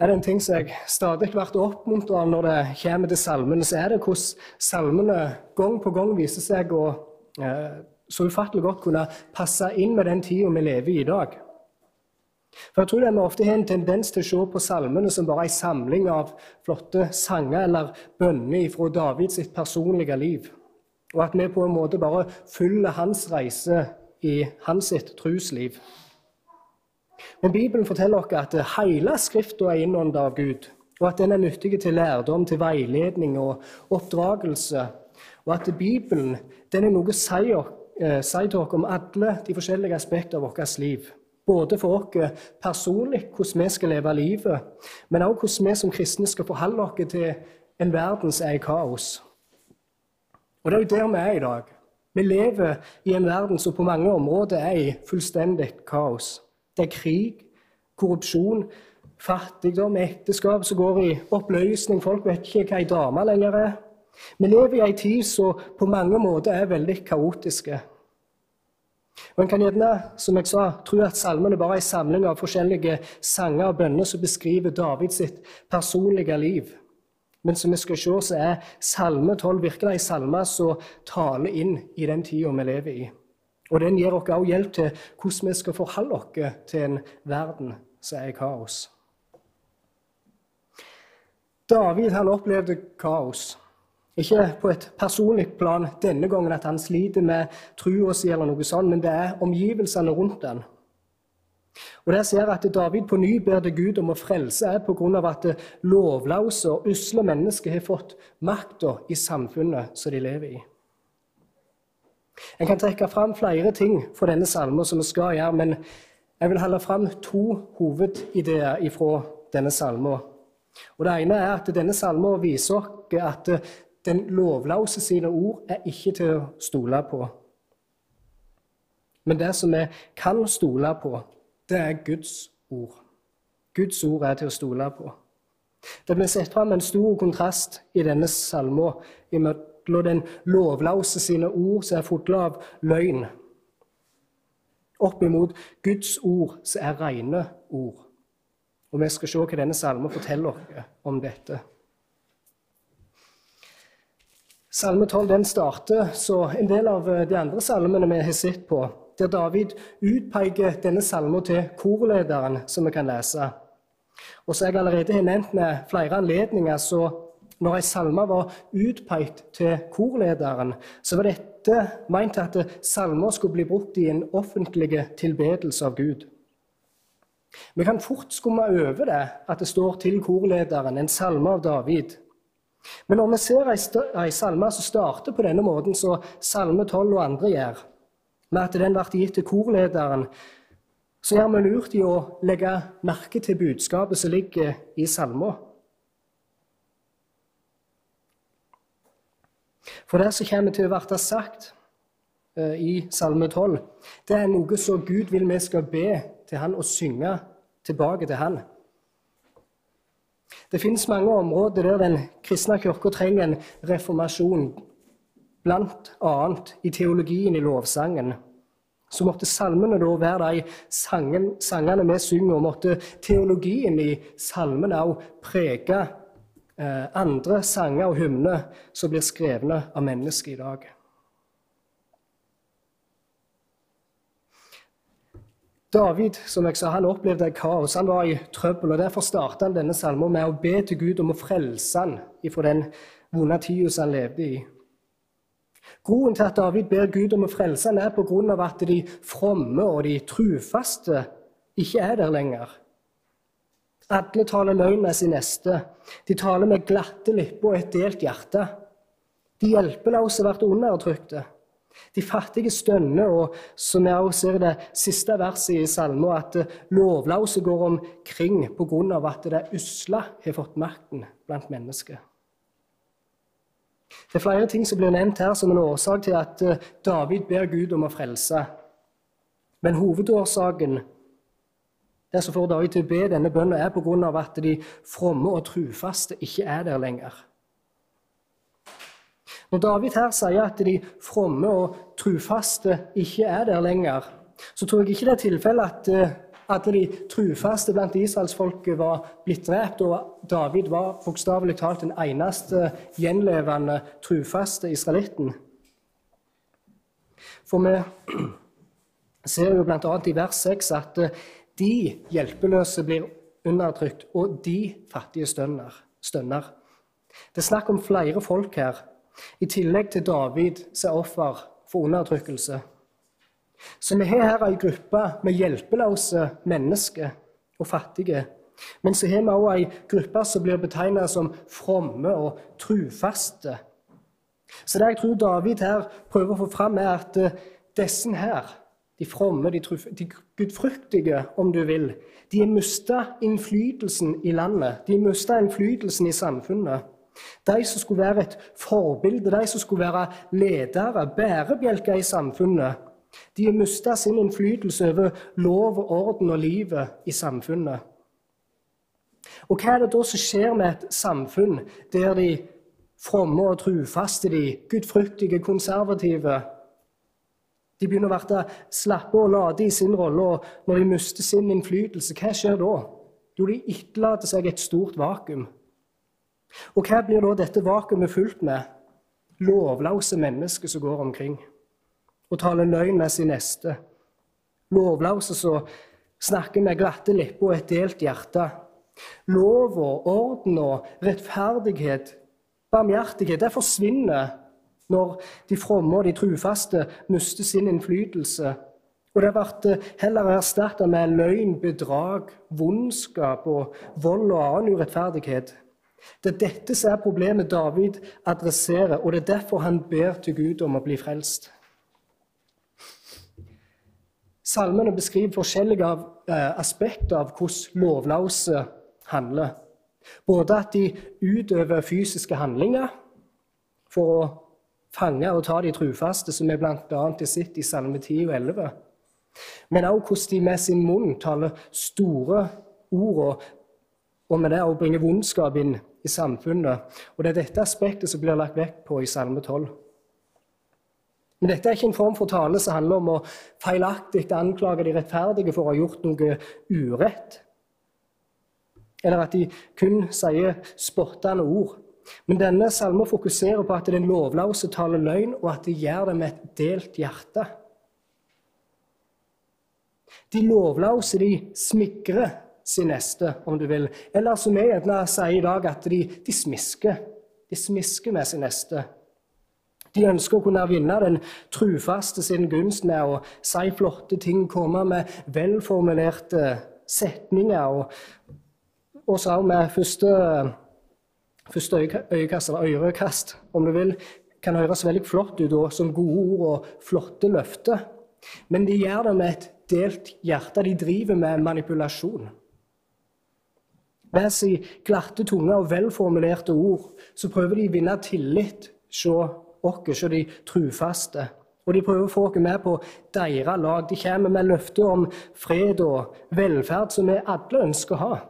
er det en ting som jeg stadig blir oppmuntra av når det kommer til salmene, så er det hvordan salmene gang på gang viser seg å eh, så ufattelig godt kunne passe inn med den tida vi lever i i dag. For jeg tror det Vi ofte har en tendens til å se på salmene som bare en samling av flotte sanger eller bønner fra Davids personlige liv, og at vi på en måte bare følger hans reise i hans trosliv. Men Bibelen forteller oss at hele Skriften er innåndet av Gud, og at den er nyttig til lærdom, til veiledning og oppdragelse, og at Bibelen den er noe å si, eh, si til oss om alle de forskjellige aspekter av vårt liv. Både for oss personlig, hvordan vi skal leve livet, men også hvordan vi som kristne skal forholde oss til en verden som er i kaos. Og det er jo der vi er i dag. Vi lever i en verden som på mange områder er i fullstendig kaos. Det er krig, korrupsjon, fattigdom, ekteskap som går i oppløsning. Folk vet ikke hva ei dame lenger er. Vi lever i ei tid som på mange måter er veldig kaotiske. Og En kan gjerne, som jeg sa, tro at salmene bare er en samling av forskjellige sanger og bønner som beskriver Davids personlige liv. Men som vi skal se, så er Salme 12 virkelig en salme som taler inn i den tida vi lever i. Og den gir oss også hjelp til hvordan vi skal forholde oss til en verden som er i kaos. David han opplevde kaos. Ikke på et personlig plan denne gangen at han sliter med trua si, eller noe sånt, men det er omgivelsene rundt den. Og Der ser at David på ny ber til Gud om å frelse er pga. at lovløse og usle mennesker har fått makta i samfunnet som de lever i. En kan trekke fram flere ting fra denne salmen som vi skal gjøre, men jeg vil holde fram to hovedideer fra denne salmen. Og Det ene er at denne salmen viser oss at den lovløse sine ord er ikke til å stole på. Men det som vi kan stole på, det er Guds ord. Guds ord er til å stole på. Det blir satt fram en stor kontrast i denne salmen mellom den lovlause sine ord, som er fulle av løgn, opp imot Guds ord, som er rene ord. Og Vi skal se hva denne salmen forteller oss om dette. Salme 12 den starter så en del av de andre salmene vi har sett på, der David utpeker denne salmen til korlederen, som vi kan lese. Og som jeg allerede har nevnt med flere anledninger, så når ei salme var utpekt til korlederen, så var dette meint at salmer skulle bli brukt i en offentlig tilbedelse av Gud. Vi kan fort skumme over det at det står til korlederen, en salme av David. Men når vi ser ei salme som starter på denne måten, som Salme 12 og andre gjør, med at den ble gitt til korlederen, så gjør vi lurt i å legge merke til budskapet som ligger i salmen. For det som kommer til å bli sagt uh, i Salme 12, det er noe som Gud vil vi skal be til Han og synge tilbake til Han. Det finnes mange områder der den kristne kirka trenger en reformasjon, bl.a. i teologien i lovsangen. Så måtte salmene da være de sangen, sangene vi synger, og måtte teologien i salmene òg prege eh, andre sanger og hymner som blir skrevne av mennesker i dag. David som jeg sa, han opplevde kaos. Han var i trøbbel. og Derfor startet han denne salmen med å be til Gud om å frelse han fra den vonde tida han levde i. Grunnen til at David ber Gud om å frelse han er på grunn av at de fromme og de trufaste ikke er der lenger. Alle taler løgn med sin neste. De taler med glatte lipper og et delt hjerte. De hjelpeløse blir undertrykte. De fattige stønner, og som vi også ser i det siste verset i salmen, at lovløse går omkring pga. at det usle har fått makten blant mennesker. Det er flere ting som blir nevnt her som en årsak til at eh, David ber Gud om å frelse. Men hovedårsaken det som får David til å be denne bønnen, er pga. at de fromme og trufaste ikke er der lenger. Når David her sier at de fromme og trufaste ikke er der lenger, så tror jeg ikke det er tilfellet at uh, alle de trufaste blant israelsfolket var blitt drept, og David var bokstavelig talt den eneste gjenlevende trufaste israelitten. For vi ser jo bl.a. i vers 6 at de hjelpeløse blir undertrykt, og de fattige stønner. stønner. Det er snakk om flere folk her, i tillegg til David som er offer for undertrykkelse. Så vi har her ei gruppe med hjelpeløse mennesker og fattige. Men så har vi òg ei gruppe som blir betegnet som fromme og trufaste. Så det jeg tror David her prøver å få fram, er at eh, disse her, de fromme, de, de gudfryktige, om du vil, de har mista innflytelsen i landet. De har mista innflytelsen i samfunnet. De som skulle være et forbilde, de som skulle være ledere, bærebjelker i samfunnet, de har mista sin innflytelse over lov orden og livet i samfunnet. Og hva er det da som skjer med et samfunn der de fromme og trufaste, de gudfryktige, konservative De begynner å bli slappe og lade i sin rolle, og når de mister sin innflytelse, hva skjer da? Jo, de etterlater seg et stort vakuum. Og hva blir da dette vakuumet fulgt med? Lovløse mennesker som går omkring og taler løgn med sin neste. Lovløse som snakker med glatte lepper og et delt hjerte. Lov og orden og rettferdighet, barmhjertighet, det forsvinner når de fromme og de trufaste mister sin innflytelse. Og det ble heller erstatta med løgn, bedrag, vondskap og vold og annen urettferdighet. Det er dette som er problemet David adresserer, og det er derfor han ber til Gud om å bli frelst. Salmene beskriver forskjellige eh, aspekter av hvordan lovløse handler. Både at de utøver fysiske handlinger for å fange og ta de trufaste, som vi bl.a. har sett i Salme 10 og 11. Men også hvordan de med sin munn taler store ord, og med det også bringer vondskap inn i samfunnet. Og Det er dette aspektet som blir lagt vekt på i Salme 12. Men dette er ikke en form for tale som handler om å feilaktig anklage de rettferdige for å ha gjort noe urett, eller at de kun sier spottende ord. Men denne salmen fokuserer på at den lovløse taler løgn, og at de gjør det med et delt hjerte. De lovløse de smigrer sin neste, om du vil. Eller som vi gjerne sier i dag, at de, de smisker. De smisker med sin neste. De ønsker å kunne vinne den trufaste sin gunst med å si flotte ting, komme med velformulerte setninger. Og, og så med første, første øyekast, eller ørekast, om du vil, kan høres veldig flott ut, og som gode ord og flotte løfter. Men de gjør det med et delt hjerte. De driver med manipulasjon. Med sin glatte tunge og velformulerte ord så prøver de å vinne tillit hos oss, hos de trufaste. Og de prøver å få oss med på deres lag. De kommer med løfter om fred og velferd som vi alle ønsker å ha.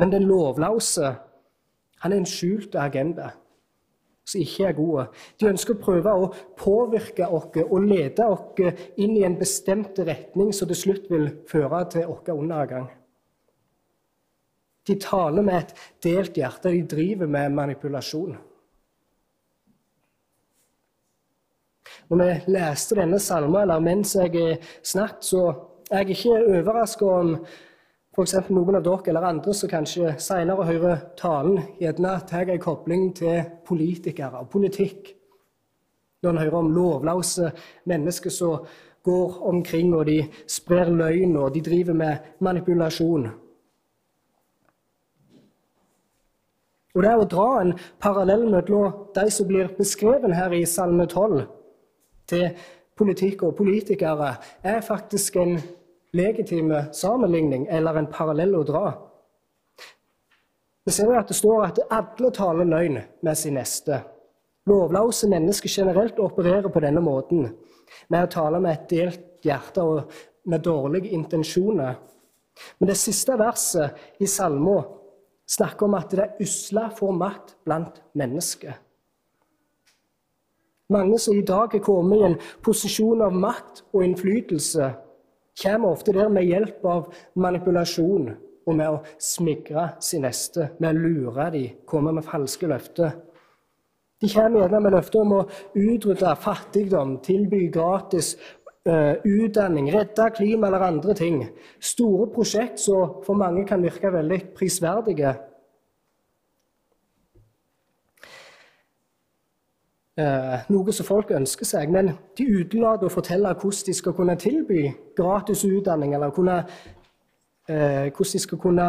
Men den lovløse han er en skjult agenda som ikke er gode. De ønsker å prøve å påvirke oss og lede oss inn i en bestemt retning som til slutt vil føre til vår undergang. De taler med et delt hjerte. De driver med manipulasjon. Når vi leste denne salmen, eller mens jeg snakket, så er jeg ikke overraska om f.eks. noen av dere eller andre som kanskje senere hører talen, gjerne tar en kobling til politikere og politikk. Når en hører om lovløse mennesker som går omkring og de sprer løgn og de driver med manipulasjon. Og det er å dra en parallell mellom de som blir beskrevet her i Salme 12, til politikk og politikere, er faktisk en legitime sammenligning eller en parallell å dra. Vi ser at det står at alle taler løgn med sin neste. Lovløse mennesker generelt opererer på denne måten, med å tale med et delt hjerte og med dårlige intensjoner. Men det siste verset i salmen snakker om at det usle får makt blant mennesker. Mange som i dag er kommet i en posisjon av makt og innflytelse, kommer ofte der med hjelp av manipulasjon og med å smigre sin neste, med å lure dem, komme med falske løfter. De kommer gjerne med løfter om å utrydde fattigdom, tilby gratis uh, utdanning, redde klima eller andre ting. Store prosjekt som for mange kan virke veldig prisverdige. Uh, noe som folk ønsker seg, men de utelater å fortelle hvordan de skal kunne tilby gratis utdanning, eller kunne eh, hvordan de skal kunne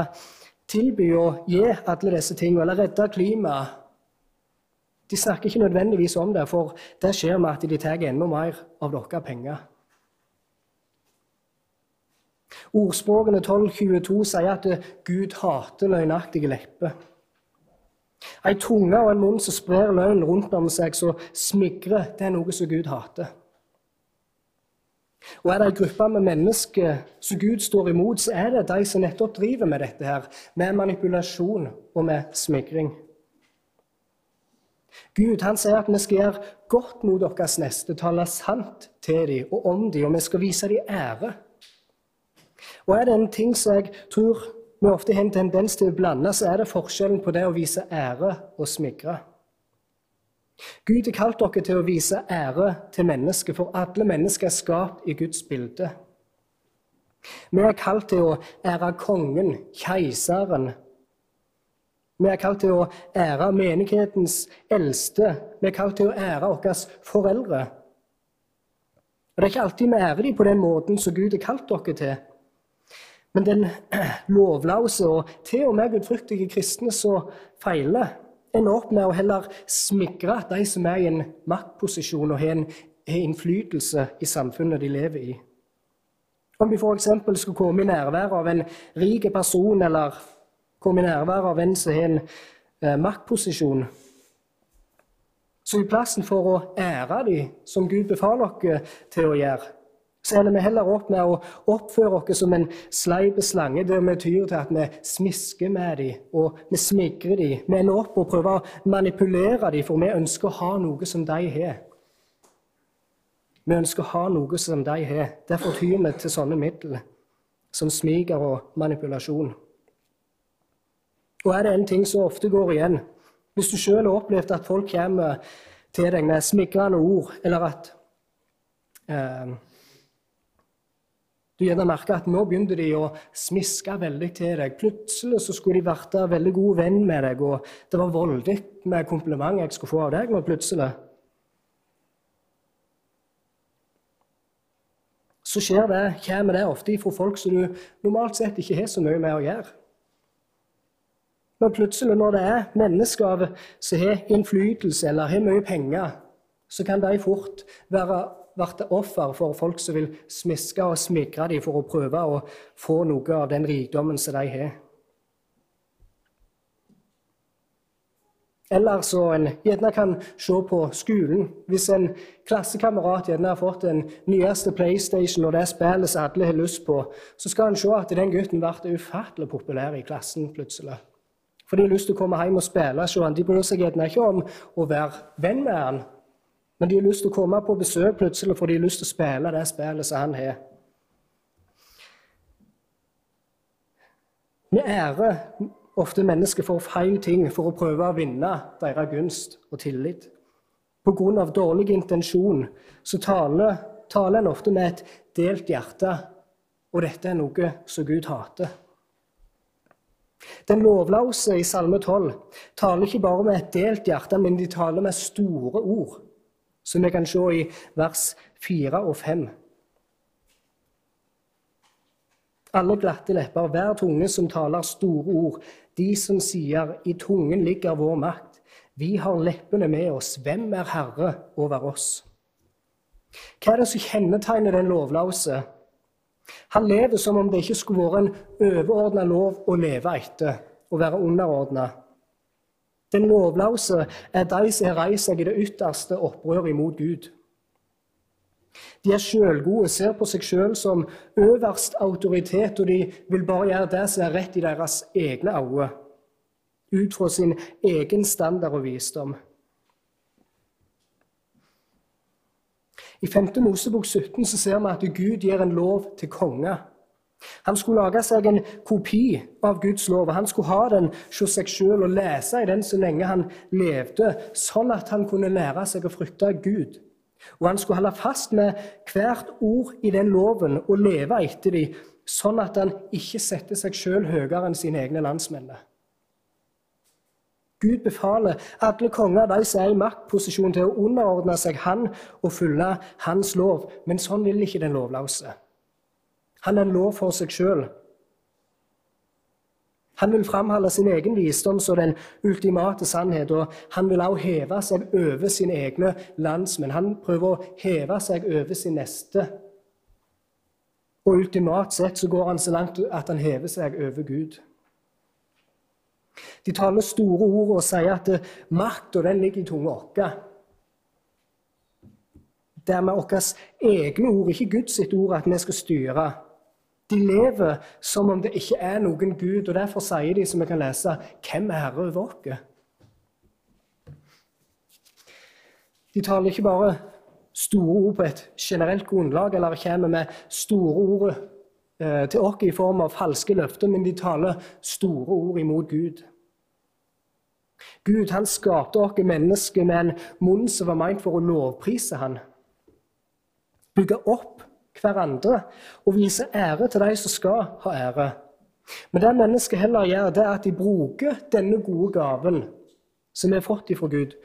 tilby å gi alle disse tingene, eller redde klimaet. De snakker ikke nødvendigvis om det, for det skjer med at de tar enda mer av deres penger. Ordspråkene 12.22 sier at Gud hater løgnaktige lepper. Ei tunge og en munn som sprer løgn rundt om seg, som smigrer, det er noe som Gud hater. Og er det en gruppe med mennesker som Gud står imot, så er det de som nettopp driver med dette her, med manipulasjon og med smigring. Gud han sier at vi skal gjøre godt mot deres neste, tale sant til dem og om dem, og vi skal vise dem ære. Og er det en ting som jeg tror vi ofte har en tendens til å blande, så er det forskjellen på det å vise ære og smigre. Gud har kalt dere til å vise ære til mennesker, for alle mennesker er skapt i Guds bilde. Vi er kalt til å ære kongen, keiseren. Vi er kalt til å ære menighetens eldste. Vi er kalt til å ære våre foreldre. Og Det er ikke alltid vi ærer dem på den måten som Gud har kalt dere til. Men den lovløse og til og med gudfryktige kristne som feiler, ender opp med å heller smigre de som er i en maktposisjon og har, en, innflytelse i samfunnet de lever i. Om de f.eks. skulle komme i nærvær av en rik person, eller komme i nærvær av en som har en eh, maktposisjon, så i plassen for å ære dem, som Gud befaler oss til å gjøre, så ender vi heller opp med å oppføre oss som en sleip slange, der vi tyr til at vi smisker med dem og vi smigrer dem. Vi ender opp og prøver å manipulere dem, for vi ønsker å ha noe som de har. Vi ønsker å ha noe som de har. Derfor tyr vi til sånne midler som smiger og manipulasjon. Og er det en ting som ofte går igjen Hvis du sjøl har opplevd at folk kommer til deg med smigrende ord, eller at eh, du gjerne merker at nå begynte de å smiske veldig til deg. Plutselig så skulle de vært veldig god venn med deg, og det var voldig med kompliment jeg skulle få av deg nå plutselig. Så skjer det, kommer det ofte fra folk som du normalt sett ikke har så mye med å gjøre. Men plutselig, når det er mennesker som har innflytelse eller har mye penger, så kan de fort være vært offer for folk som vil smiske og smigre dem for å prøve å få noe av den rikdommen som de har. Eller så en gjerne kan se på skolen. Hvis en klassekamerat gjerne har fått den nyeste PlayStation og det spillet som alle har lyst på, så skal en se at den gutten ble ufattelig populær i klassen plutselig. For de har lyst til å komme hjem og spille. Så de bryr seg gjerne ikke om å være venn med han, men de har lyst til å komme på besøk plutselig, for de har lyst til å spille det spillet som han har. Vi ærer ofte mennesker for feil ting for å prøve å vinne deres gunst og tillit. Av dårlig intensjon så taler, taler en ofte med et delt hjerte, og dette er noe som Gud hater. Den lovlause i Salme 12 taler ikke bare med et delt hjerte, men de taler med store ord som vi kan se i vers 4 og 5. Alle glatte lepper, hver tunge som taler store ord, de som sier 'i tungen ligger vår makt', vi har leppene med oss, hvem er herre over oss? Hva er det som kjennetegner den lovlause? Han lever som om det ikke skulle vært en overordna lov å leve etter, å være underordna. Den lovløse er de som har reist seg i det ytterste opprør imot Gud. De er sjølgode, ser på seg sjøl som øverst autoritet, og de vil bare gjøre det som er rett i deres egne øyne, ut fra sin egen standard og visdom. I 5. Mosebok 17 så ser vi at Gud gir en lov til konger. Han skulle lage seg en kopi av Guds lov, og han skulle ha den hos seg sjøl og lese i den så lenge han levde, sånn at han kunne lære seg å frykte Gud. Og han skulle holde fast med hvert ord i den loven og leve etter dem, sånn at han ikke setter seg sjøl høyere enn sine egne landsmenn. Gud befaler alle konger de som er i maktposisjon, til å underordne seg han og følge hans lov, men sånn vil ikke den lovløse. Han er en lov for seg sjøl. Han vil framholde sin egen visdom som den ultimate sannhet, og han vil også heve seg over sine egne landsmenn. Han prøver å heve seg over sin neste. Og ultimat sett så går han så langt at han hever seg over Gud. De taler store ord og sier at makta ligger i tunga vår. Det er med våre egne ord, ikke Guds ord, at vi skal styre. De lever som om det ikke er noen Gud, og derfor sier de, som vi kan lese, 'Hvem er herre over oss?' De taler ikke bare store ord på et generelt grunnlag, eller kommer med store ord eh, til oss i form av falske løfter, men de taler store ord imot Gud. Gud han skapte oss mennesker med en munn som var meint for å lovprise han. Bygge opp hverandre og vise ære til de som skal ha ære. Men det mennesket heller gjør, det er at de bruker denne gode gaven som vi har fått ifra Gud.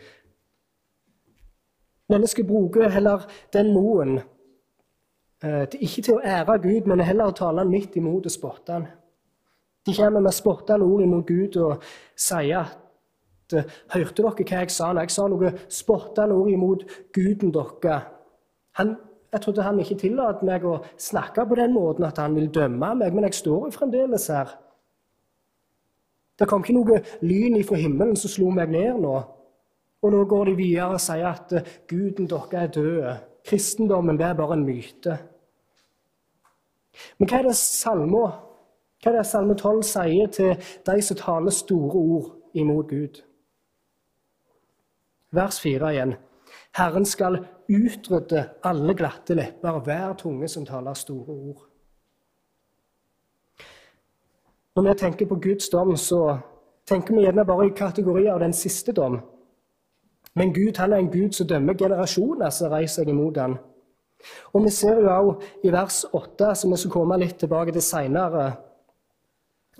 Mennesket bruker heller den moen eh, ikke til å ære Gud, men heller å tale midt imot og spotte han. De kommer med spottende ord imot Gud og sier at eh, Hørte dere hva jeg sa? Jeg sa noe spottende ord imot guden deres. Han jeg trodde han ikke tillot meg å snakke på den måten at han vil dømme meg, men jeg står jo fremdeles her. Det kom ikke noe lyn ifra himmelen som slo meg ned nå. Og nå går de videre og sier at eh, guden deres er død. Kristendommen det er bare en myte. Men hva er det salmo, hva er det salme 12 sier til de som taler store ord imot Gud? Vers 4 igjen. Herren skal utrydde alle glatte lepper, hver tunge som taler store ord. Når vi tenker på Guds dom, så tenker vi gjerne bare i kategorier av den siste dom. Men Gud han er en Gud som dømmer generasjoner som reiser seg imot ham. Og Vi ser jo også i vers 8, som vi skal komme litt tilbake til seinere,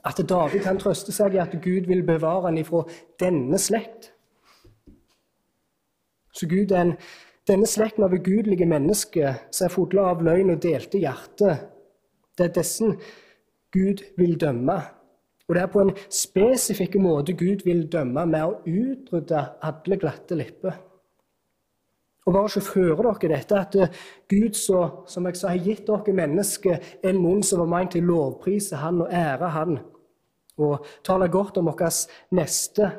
at David kan trøste seg i at Gud vil bevare ham ifra denne slekt. Så Gud er en, denne slekten av ugudelige mennesker som er fulle av løgn og delte hjerter. det er disse Gud vil dømme. Og det er på en spesifikk måte Gud vil dømme med å utrydde alle glatte lipper. Og bare så føre dere dette at Gud så, som jeg sa, har gitt dere mennesker en munn som var ment til å lovprise Han og ære Han, og tale godt om vår neste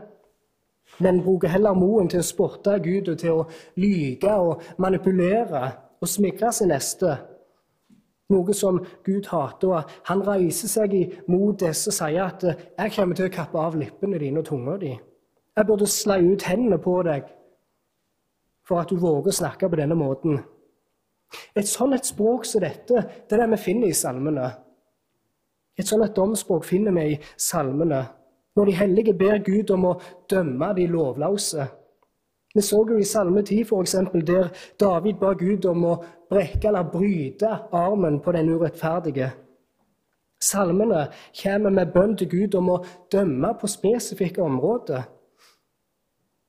men bruker heller moen til å spotte Gud og til å lyge og manipulere og smigre sin neste. Noe som Gud hater. og Han reiser seg imot disse og sier at 'jeg kommer til å kappe av lippene dine og tunga di'. Jeg burde slå ut hendene på deg for at du våger å snakke på denne måten. Et sånt et språk som dette, det er det vi finner i salmene. Et sånt et domspråk finner vi i salmene når de hellige ber Gud om å dømme de lovløse. Vi så jo i Salme 10 for eksempel, der David ba Gud om å brekke eller bryte armen på den urettferdige. Salmene kommer med bønn til Gud om å dømme på spesifikke områder.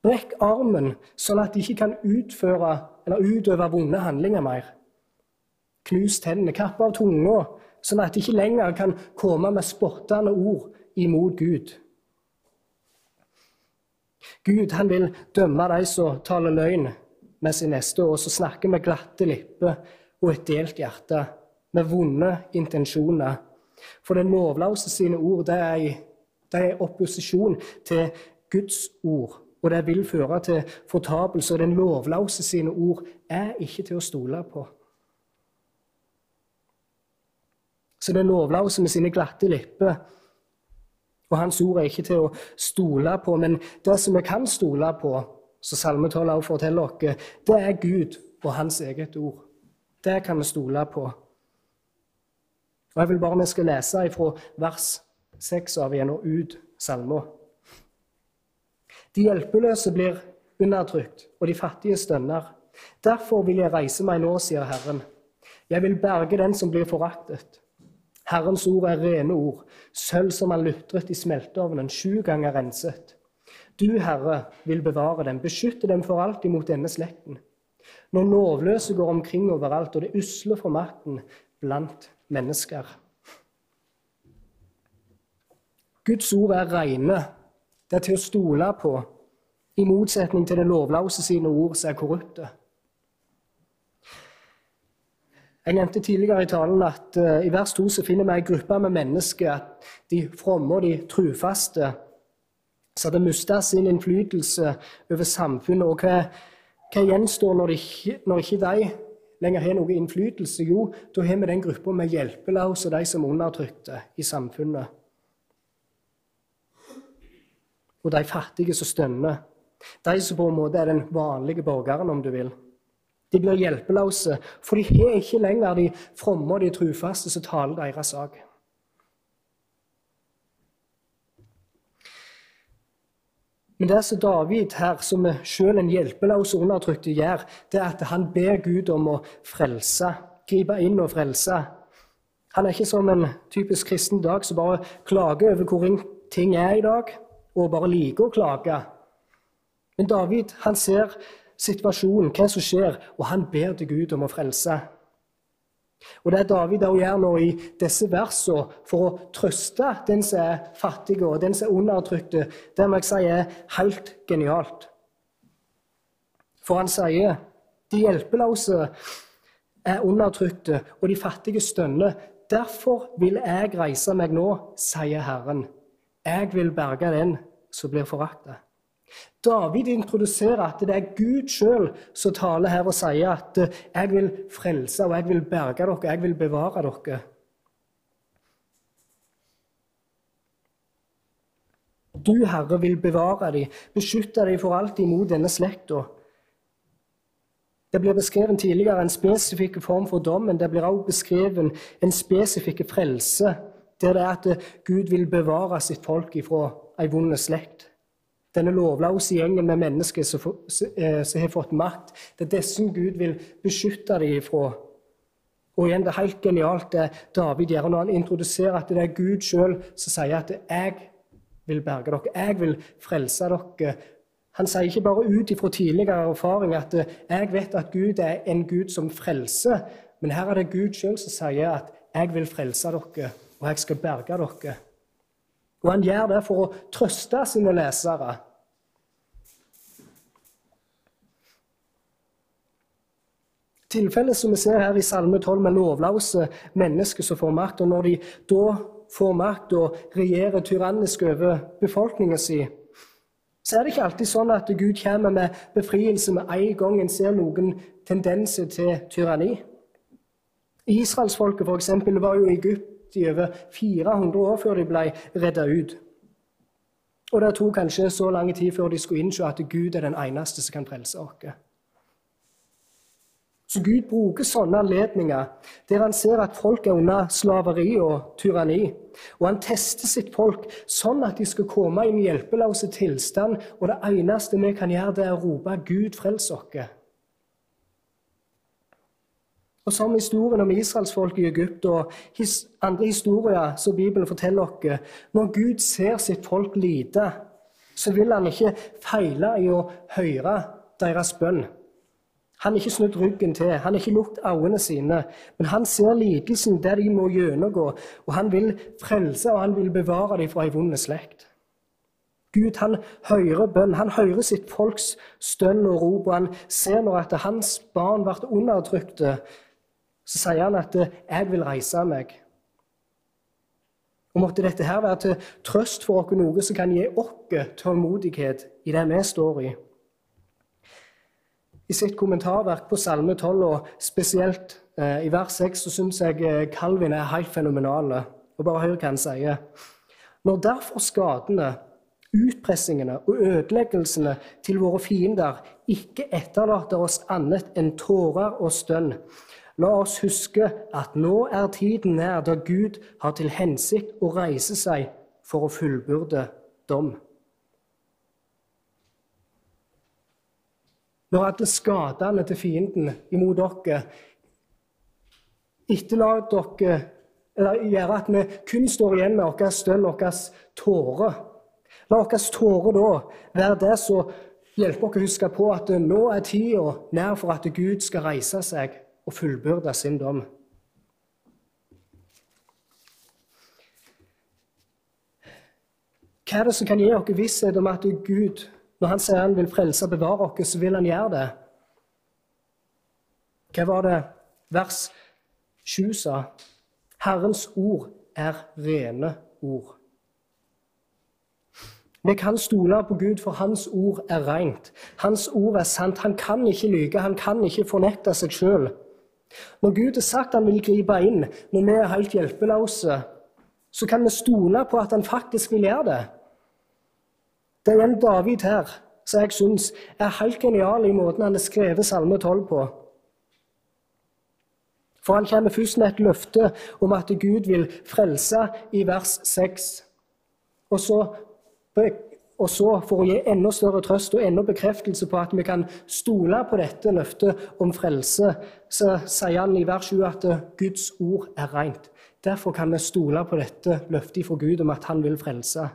Brekk armen, sånn at de ikke kan utføre eller utøve vonde handlinger mer. Knus tennene, kapp av tunga, sånn at de ikke lenger kan komme med spottende ord imot Gud. Gud han vil dømme de som taler løgn med sin neste, og som snakker med glatte lipper og et delt hjerte, med vonde intensjoner. For den lovløse sine ord det er, det er opposisjon til Guds ord, og det vil føre til fortapelse. Og den lovløse sine ord er ikke til å stole på. Så den lovløse med sine glatte lepper og hans ord er ikke til å stole på, men det som vi kan stole på, som salmetallet 12 også forteller oss, det er Gud og hans eget ord. Det kan vi stole på. Og Jeg vil bare vi skal lese fra vers 6 av igjen og ut salmer. De hjelpeløse blir undertrykt, og de fattige stønner. Derfor vil jeg reise meg nå, sier Herren. Jeg vil berge den som blir foraktet. Herrens ord er rene ord, sølv som er lutret i smelteovnen, sju ganger renset. Du, Herre, vil bevare dem, beskytte dem for alltid mot denne slekten. Når lovløse går omkring overalt, og det usle får makten blant mennesker. Guds ord er rene. Det er til å stole på, i motsetning til det lovløse sine ord som er korrupte. Jeg nevnte tidligere i talen at uh, i vers 2 så finner vi en gruppe med mennesker, de fromme og de trufaste, som hadde mista sin innflytelse over samfunnet. Og hva, hva gjenstår når, de, når ikke de lenger har noe innflytelse? Jo, da har vi den gruppa med hjelpeløse og de som undertrykte i samfunnet. Og de fattige som stønner. De som på en måte er den vanlige borgeren, om du vil. De blir hjelpeløse, for de har ikke lenger de fromme og de trufaste som taler deres sak. Men det som David her, som selv en hjelpeløs og undertrykte, gjør, det er at han ber Gud om å frelse, gripe inn og frelse. Han er ikke som en typisk kristen dag som bare klager over hvor ting er i dag, og bare liker å klage. Men David han ser situasjonen, hva som skjer, og han ber til Gud om å frelse. Og Det er David også gjør nå i disse versene for å trøste den som er fattig og den som er undertrykte, det må jeg si er helt genialt. For han sier de hjelpeløse er undertrykte, og de fattige stønner. Derfor vil jeg reise meg nå, sier Herren. Jeg vil berge den som blir foraktet. David introduserer at det er Gud sjøl som taler her og sier at eh, 'jeg vil frelse og jeg vil berge dere, jeg vil bevare dere'. Du, Herre, vil bevare dem, beskytte dem for alltid mot denne slekta. Det blir beskrevet tidligere en spesifikk form for dom, men det blir også beskrevet en spesifikk frelse, der det er at Gud vil bevare sitt folk ifra ei vond slekt denne lovløse gjengen med mennesker som, eh, som, har fått makt. Det er disse Gud vil beskytte dem ifra. Og igjen, Det er helt genialt det David gjør når han introduserer at det er Gud sjøl som sier at 'jeg vil berge dere', 'jeg vil frelse dere'. Han sier ikke bare ut ifra tidligere erfaring at 'jeg vet at Gud er en Gud som frelser', men her er det Gud sjøl som sier at 'jeg vil frelse dere, og jeg skal berge dere'. Og han gjør det for å trøste sine lesere. Tilfellet som vi ser her i Salme 12 med lovløse mennesker som får makt, og når de da får makt og regjerer tyrannisk over befolkningen sin, så er det ikke alltid sånn at Gud kommer med befrielse med en gang en ser noen tendenser til tyranni. Israelsfolket f.eks. var jo i Egypt i over 400 år før de ble redda ut. Og det tok kanskje så lang tid før de skulle innse at Gud er den eneste som kan frelse oss. Så Gud bruker sånne anledninger der han ser at folk er under slaveri og tyranni. Og han tester sitt folk sånn at de skal komme i en hjelpeløse tilstand. Og det eneste vi kan gjøre, det er å rope 'Gud, frels oss'. Og som historien om israelsfolket i Egypt og andre historier som Bibelen forteller oss, når Gud ser sitt folk lide, så vil han ikke feile i å høre deres bønn. Han har ikke snudd ryggen til, han har ikke lukket øynene sine. Men han ser lidelsen der de må gjennomgå, og han vil frelse og han vil bevare dem fra ei vond slekt. Gud han hører bønn, han hører sitt folks stønn og rop, og han ser når at hans barn ble undertrykte, så sier han at 'jeg vil reise meg'. Og Måtte dette her være til trøst for oss, noe som kan gi oss tålmodighet i det vi står i. I sitt kommentarverk på Salme 12, og spesielt eh, i vers 6, så syns jeg eh, Calvin er helt fenomenal. Og bare hør hva han sier. Når derfor skadene, utpressingene og ødeleggelsene til våre fiender ikke etterlater oss annet enn tårer og stønn. La oss huske at nå er tiden nær da Gud har til hensikt å reise seg for å fullbyrde dom. Når alle skadene til fienden imot dere etterlater dere eller gjør at vi kun står igjen med vår stønn, vår tåre. La vår tåre da være det som hjelper oss å huske på at nå er tida nær for at Gud skal reise seg og fullbyrde sin dom. Hva er det som kan gi oss visshet om at Gud, når Han sier Han vil frelse og bevare oss, så vil Han gjøre det? Hva var det vers 7 sa? Herrens ord er rene ord. Vi kan stole på Gud, for Hans ord er rent. Hans ord er sant. Han kan ikke lyge, han kan ikke fornekte seg sjøl. Når Gud har sagt han vil gripe inn når vi er helt hjelpeløse, så kan vi stole på at han faktisk vil gjøre det. Det er en David her som jeg syns er helt genial i måten han har skrevet Salme 12 på. For han kommer først med et løfte om at Gud vil frelse i vers 6. Og så, og så, for å gi enda større trøst og enda bekreftelse på at vi kan stole på dette løftet om frelse, så sier han i vers 7 at Guds ord er rent. Derfor kan vi stole på dette løftet fra Gud om at han vil frelse.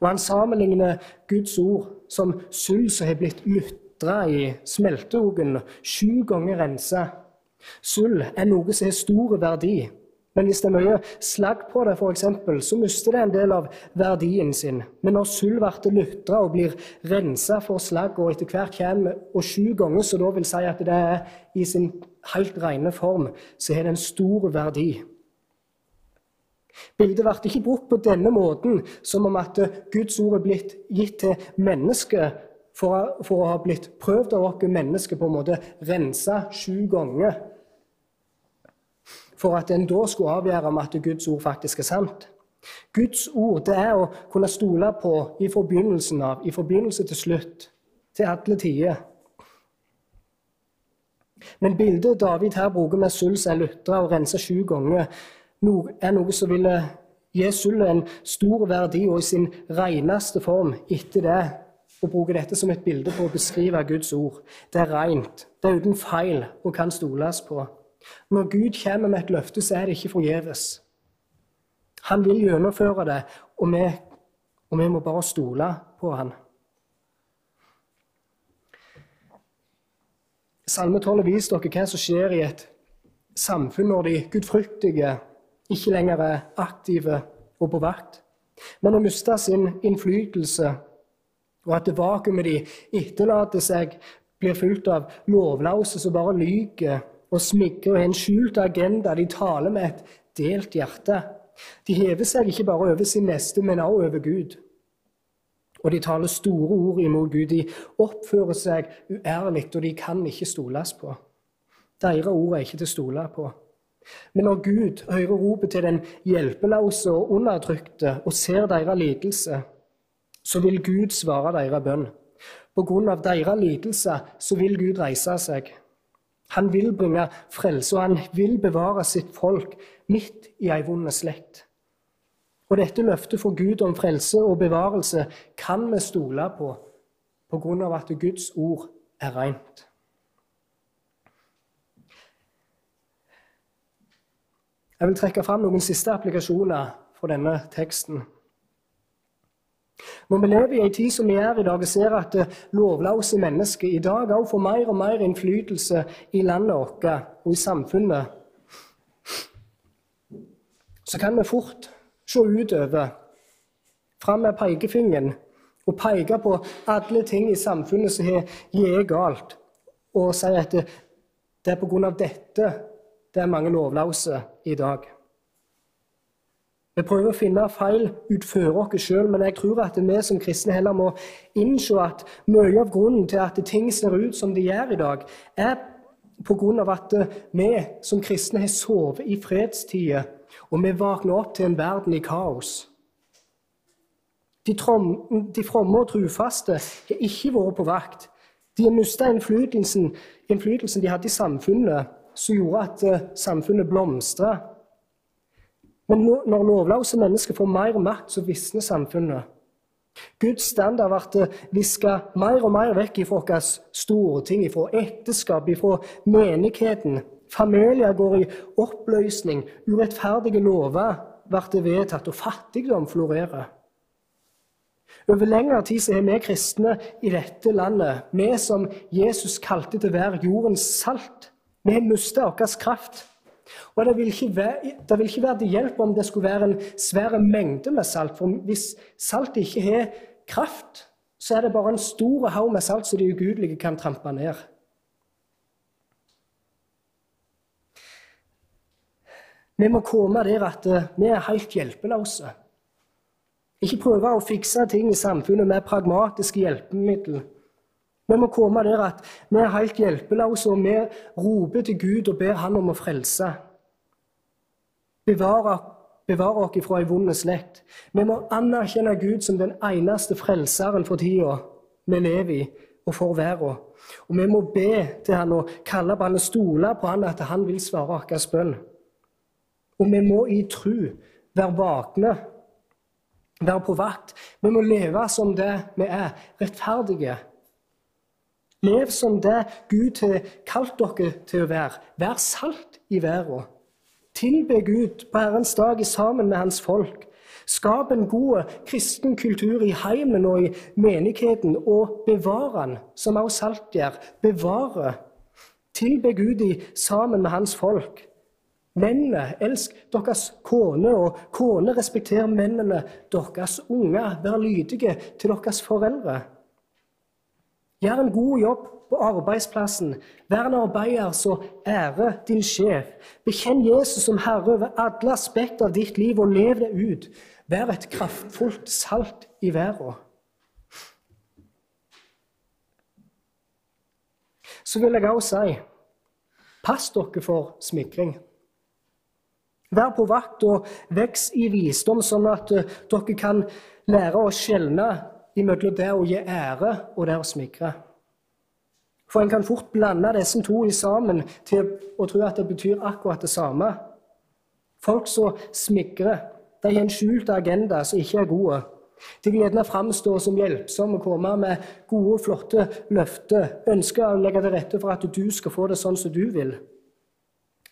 Og Han sammenligner Guds ord som sølv som har blitt mutra i smelteogen, sju ganger rensa Sølv er noe som har stor verdi. Men hvis det er mye slagg på det, f.eks., så mister det en del av verdien sin. Men når sølv blir lutra og blir rensa for slagg, og etter hvert kommer og sju ganger, så da vil si at det er i sin helt rene form, så har det en stor verdi. Bildet ble ikke brukt på denne måten, som om at Guds ord er blitt gitt til mennesket for, for å ha blitt prøvd av oss mennesker på en måte rensa sju ganger for at en da skulle avgjøre om at Guds ord faktisk er sant. Guds ord det er å kunne stole på i forbindelsen av, i forbindelse til slutt, til alle tider. Men bildet David her bruker med som er lutra og rensa sju ganger, er noe som ville gi sølvet en stor verdi og i sin reneste form etter det. og bruke dette som et bilde på å beskrive Guds ord. Det er rent, det er uten feil og kan stoles på. Når Gud kommer med et løfte, så er det ikke forgjeves. Han vil gjennomføre det, og vi, og vi må bare stole på han. Salme 12 viser dere hva som skjer i et samfunn når de gudfryktige ikke lenger er aktive og på vakt, men har mista sin innflytelse, og at det vakuumet de etterlater seg, blir fulgt av lovløse som bare lyver og smigrer og har en skjult agenda. De taler med et delt hjerte. De hever seg ikke bare over sin neste, men også over Gud. Og de taler store ord imot Gud. De oppfører seg uærlig, og de kan ikke stoles på. Deres ord er ikke til å stole på. Men når Gud hører ropet til den hjelpeløse og undertrykte og ser deres lidelse, så vil Gud svare deres bønn. På grunn av deres lidelse så vil Gud reise seg. Han vil bringe frelse, og han vil bevare sitt folk midt i ei vond slekt. Og dette løftet for Gud om frelse og bevarelse kan vi stole på på grunn av at Guds ord er rent. Jeg vil trekke fram noen siste applikasjoner fra denne teksten. Når vi lever i en tid som vi er i dag, og ser at lovløse mennesker i dag også får mer og mer innflytelse i landet vårt og i samfunnet, så kan vi fort se utover, fram med pekefingeren og peke på alle ting i samfunnet som er galt, og si at det, det er pga. dette det er mange lovløse i dag. Vi prøver å finne feil utenfor oss sjøl, men jeg tror at vi som kristne heller må innse at mye av grunnen til at ting ser ut som de gjør i dag, er pga. at vi som kristne har sovet i fredstider, og vi våkner opp til en verden i kaos. De, fromme og trufaste har ikke vært på vakt. De har mista innflytelsen, innflytelsen de hadde i samfunnet, som gjorde at eh, samfunnet blomstra. Men når lovløse mennesker får mer makt, så visner samfunnet. Guds standard ble viska mer og mer vekk fra store storting, fra ekteskap, fra menigheten. Familier går i oppløsning, urettferdige lover blir vedtatt, og fattigdom florerer. Over lengre tid så har vi kristne i dette landet, vi som Jesus kalte til å være jordens salt, vi har mistet vår kraft. Og det vil, være, det vil, ikke være, til hjelp om det skulle være en svær mengde med salt. For hvis salt ikke har kraft, så er det bare en stor haug med salt som de ugudelige kan trampe ned. Vi må komme der at eh, vi er helt hjelpeløse. Ikke prøve å fikse ting i samfunnet med pragmatiske hjelpemidler. Vi må komme der at vi er helt hjelpeløse, og vi roper til Gud og ber Han om å frelse. Bevare, bevare oss fra ei vond slekt. Vi må anerkjenne Gud som den eneste frelseren for tida vi lever i, og for verden. Og vi må be til Han og kalle på Han og stole på Han at Han vil svare vår bønn. Og vi må i tru være våkne, være på vakt. Vi må leve som det vi er, rettferdige. Lev som det Gud har kalt dere til å være. Vær salt i verden. Tilbe Gud på Herrens dag sammen med Hans folk. Skap en god kristen kultur i heimen og i menigheten, og bevare den, som også salt gjør. Bevare. Tilbe Gud i sammen med Hans folk. Mennene, elsk deres kone, og kone, respekter mennene deres unger. Vær lydige til deres foreldre. Gjør en god jobb på arbeidsplassen. Vær en arbeider som ærer din sjef. Bekjenn Jesus som Herre over alle aspekter av ditt liv, og lev det ut. Vær et kraftfullt salt i verden. Så vil jeg også si pass dere for smikring. Vær på vakt og veks i visdom, sånn at eh, dere kan lære å skjelne imellom det å gi ære og det å smikre. For en kan fort blande disse to i sammen til å tro at det betyr akkurat det samme. Folk som smigrer, de har en skjult agenda som ikke er gode. De vil gjerne framstå som hjelpsomme, komme med gode, flotte løfter, ønske å legge til rette for at du skal få det sånn som du vil.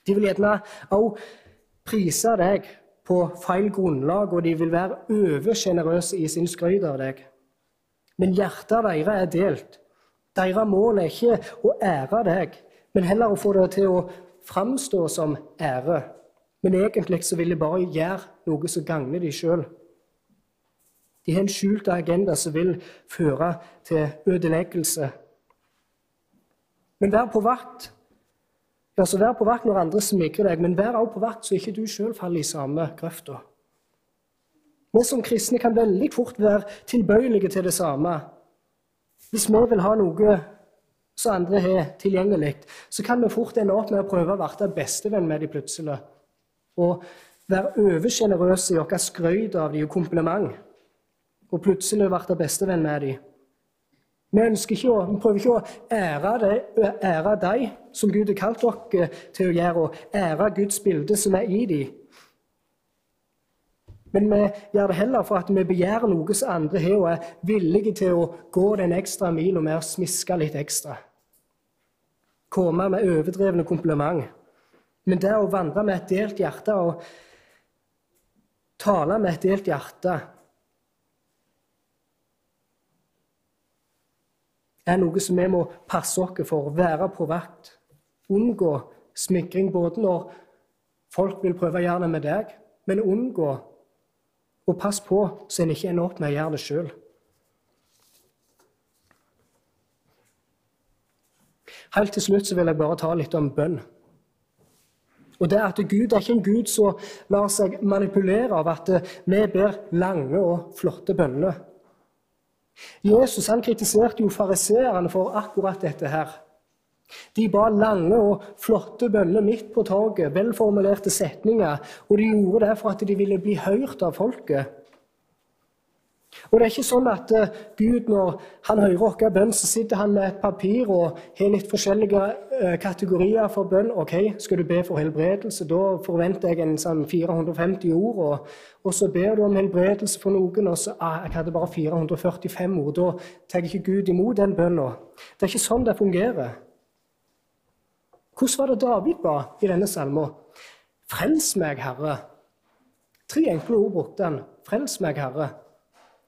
De vil gjerne òg prise deg på feil grunnlag, og de vil være oversjenerøse i sin skryt av deg. Men hjertet deres er delt. Deres mål er ikke å ære deg, men heller å få det til å framstå som ære. Men egentlig så vil de bare gjøre noe som gagner de sjøl. De har en skjult agenda som vil føre til ødeleggelse. Men vær på vakt. Ja, så Vær på vakt når andre smigrer deg, men vær også på vakt så ikke du sjøl faller i samme grøfta. Vi som kristne kan veldig fort være tilbøyelige til det samme. Hvis vi vil ha noe som andre har tilgjengelig, så kan vi fort ende opp med å prøve å være bestevenn med dem plutselig. Og være oversjenerøse i vårt skryt av dem og kompliment. Og plutselig bli bestevenn med dem. Vi, ikke å, vi prøver ikke å ære, det, ære de som Gud har kalt dere til å gjøre, og ære Guds bilde som er i dem. Men vi gjør det heller for at vi begjærer noe som andre har, og er villige til å gå den ekstra mila med å smiske litt ekstra. Komme med overdrevne kompliment. Men det å vandre med et delt hjerte og tale med et delt hjerte er noe som vi må passe oss for, være på vakt. Unngå smikring både når folk vil prøve å gjøre det med deg, men unngå og pass på så en ikke ender opp med å gjøre det sjøl. Helt til slutt så vil jeg bare ta litt om bønn. Og det at Gud er ikke en Gud som lar seg manipulere av at vi ber lange og flotte bønner. Jesus han kritiserte jo fariseerne for akkurat dette her. De ba lange og flotte bønner midt på torget, velformulerte setninger, og de gjorde det for at de ville bli hørt av folket. Og det er ikke sånn at uh, Gud, når han hører vår bønn, så sitter han med et papir og har litt forskjellige uh, kategorier for bønn. OK, skal du be for helbredelse? Da forventer jeg en sånn 450 ord. Og, og så ber du om helbredelse for noen, og så ah, jeg hadde bare 445 ord. Da tar ikke Gud imot den bønna. Det er ikke sånn det fungerer. Hvordan var det David ba i denne salmen? Frels meg, Herre. Tre enkle ord brukte han. Frels meg, Herre.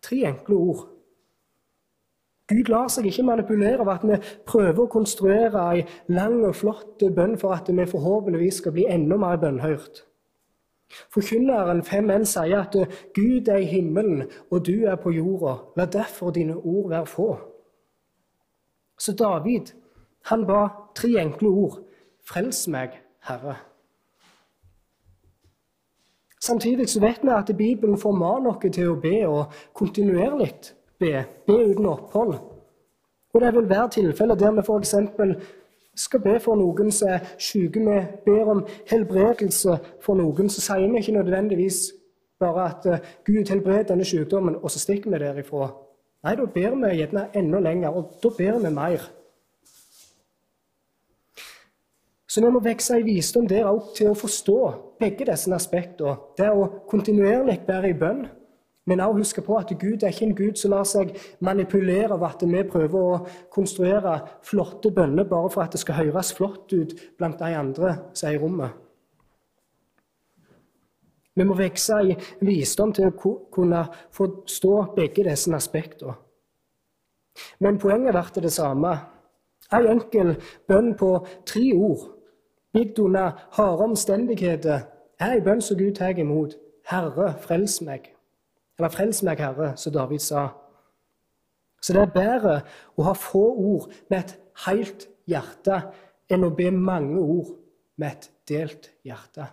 Tre enkle ord. Gud lar seg ikke manipulere av at vi prøver å konstruere ei lang og flott bønn for at vi forhåpentligvis skal bli enda mer bønnhørt. Forkynneren 5.1 sier at Gud er i himmelen, og du er på jorda. La derfor dine ord være få. Så David han ba tre enkle ord. Frels meg, Herre. Samtidig så vet vi at Bibelen formaner oss til å be, og kontinuerlig be. Be uten opphold. Og det vil være tilfeller der vi f.eks. skal be for noen som er syke. Vi ber om helbredelse for noen. Så sier vi ikke nødvendigvis bare at eh, Gud helbred denne sykdommen, og så stikker vi derifra. Nei, da ber vi gjerne enda lenger, og da ber vi mer. Så vi må vokse i visdom der òg til å forstå begge disse aspektene. Det å kontinuerlig være i bønn, men òg huske på at Gud er ikke en Gud som lar seg manipulere av at vi prøver å konstruere flotte bønner bare for at det skal høres flott ut blant de andre som er i rommet. Vi må vokse i visdom til å kunne forstå begge disse aspektene. Men poenget blir det samme. En enkel bønn på tre ord gitt under harde omstendigheter, er ei bønn som Gud tar imot. Herre, frels meg. Eller frels meg, Herre, som David sa. Så det er bedre å ha få ord med et helt hjerte enn å be mange ord med et delt hjerte.